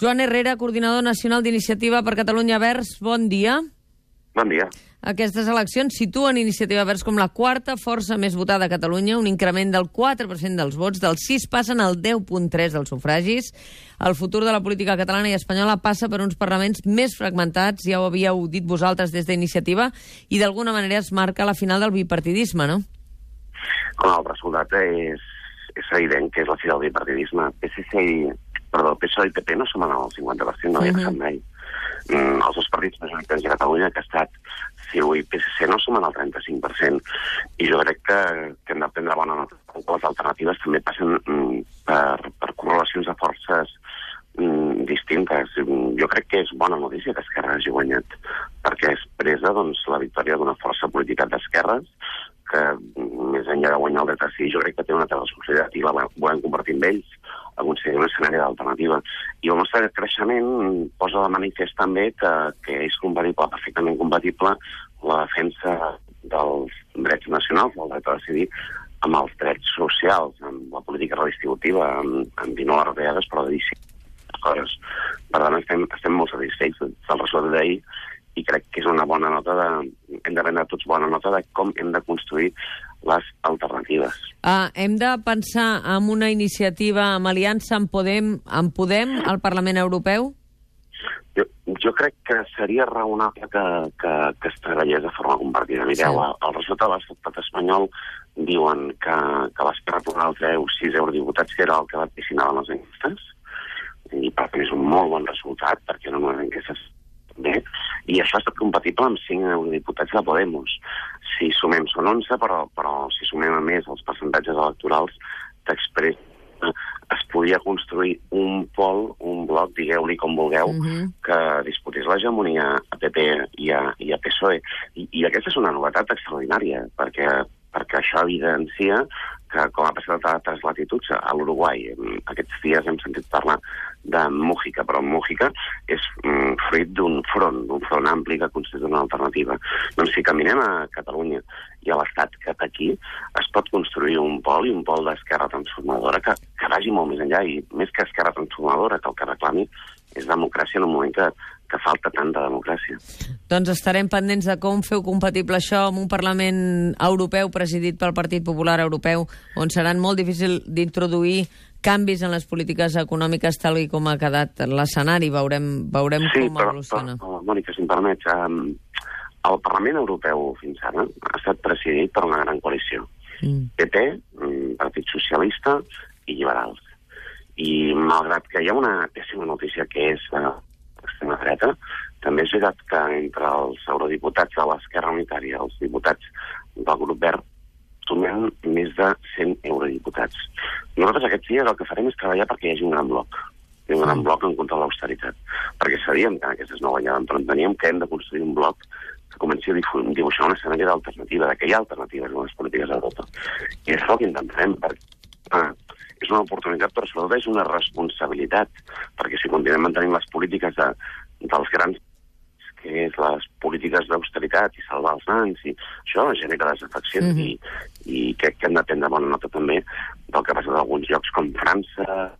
Joan Herrera, coordinador nacional d'Iniciativa per Catalunya Verds, bon dia. Bon dia. Aquestes eleccions situen Iniciativa Verds com la quarta força més votada a Catalunya, un increment del 4% dels vots, del 6 passen al 10.3 dels sufragis. El futur de la política catalana i espanyola passa per uns parlaments més fragmentats, ja ho havíeu dit vosaltres des d'Iniciativa, i d'alguna manera es marca la final del bipartidisme, no? Home, el resultat és, és evident que és la fi del bipartidisme. PSC i, perdó, PSOE i PP no sumen el 50%, no havia Mhm. passat mai. Mm, els dos partits majoritaris de Catalunya, que ha estat CiU i PSC, no sumen el 35%. I jo crec que, que hem de prendre bona nota. Les alternatives també passen mm, per, per correlacions de forces mm, distintes. Jo crec que és bona notícia que Esquerra hagi guanyat, perquè expressa doncs, la victòria d'una força política d'esquerres que, més enllà de guanyar el dret a decidir, jo crec que té una altra responsabilitat i la volem compartir amb ells aconseguir un escenari d'alternativa. I el nostre creixement posa de manifest també que, que és compatible, perfectament compatible, la defensa dels drets nacionals, del dret a decidir, amb els drets socials, amb la política redistributiva, amb, amb a les retallades, però de dir a coses. Per tant, estem, estem molt satisfets del resultat d'ahir i crec que és una bona nota de... Hem de prendre tots bona nota de com hem de construir les alternatives. Uh, hem de pensar en una iniciativa amb aliança amb Podem, amb Podem al Parlament Europeu? Jo, jo crec que seria raonable que, que, que es treballés de forma compartida. Mireu, Sí. el, el resultat de l'estat espanyol diuen que, que l'Esquerra Plural treu 6 eurodiputats, que era el que vaticinaven les enquestes, i per tant és un molt bon resultat, perquè no unes enquestes bé, i això ha estat compatible amb 5 eurodiputats de Podemos. Si sumem són 11, però, però si sumem a més els percentatges electorals d'Express, eh, es podia construir un pol, un bloc, digueu-li com vulgueu, Mhm. que disputés l'hegemonia a PP i a, i a PSOE. I, I aquesta és una novetat extraordinària, perquè, perquè això evidencia que, com ha passat a altres latituds, a l'Uruguai, aquests dies hem sentit parlar de Mújica, però Mújica és mm, fruit d'un front, d'un front ampli que constitueix una alternativa. Doncs si caminem a Catalunya i a l'Estat cap aquí, es pot construir un pol i un pol d'esquerra transformadora que, que vagi molt més enllà i més que esquerra transformadora, que el que reclami és democràcia en un moment que, que falta tanta democràcia. Doncs estarem pendents de com feu compatible això amb un Parlament europeu presidit pel Partit Popular Europeu, on seran molt difícil d'introduir canvis en les polítiques econòmiques tal i com ha quedat l'escenari. Veurem, veurem com però, evoluciona. però, Mònica, si em permets, um, el Parlament Europeu fins ara ha estat presidit per una gran coalició. Mm. PP, mm, Partit Socialista i Liberals. I malgrat que hi ha una pèssima notícia que és eh, l'extrema dreta, també és veritat que entre els eurodiputats de l'esquerra unitària, els diputats del grup verd, sumem més de 100 eurodiputats. Nosaltres aquests dies el que farem és treballar perquè hi hagi un gran bloc, un gran bloc en contra de l'austeritat, perquè sabíem que aquestes no guanyaven, però enteníem que hem de construir un bloc comenci a dibuixar un escenari d'alternativa, de que hi ha alternatives en les polítiques d'Europa. I és el que intentarem, perquè ah, és una oportunitat, però sobretot és una responsabilitat, perquè si continuem mantenint les polítiques de, dels grans que és les polítiques d'austeritat i salvar els nans, i això genera desafecció Mhm. i, i crec que hem de prendre bona nota també del que ha passat a alguns llocs com França,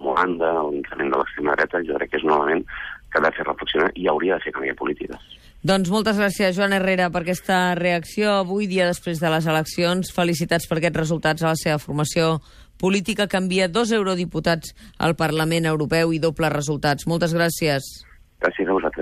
Holanda, l'increment de l'extrema dreta, jo crec que és un element que ha de fer reflexionar i hauria de fer canviar polítiques. Doncs moltes gràcies, Joan Herrera, per aquesta reacció avui, dia després de les eleccions. Felicitats per aquests resultats a la seva formació política, que envia dos eurodiputats al Parlament Europeu i doble resultats. Moltes gràcies. Gràcies a vosaltres.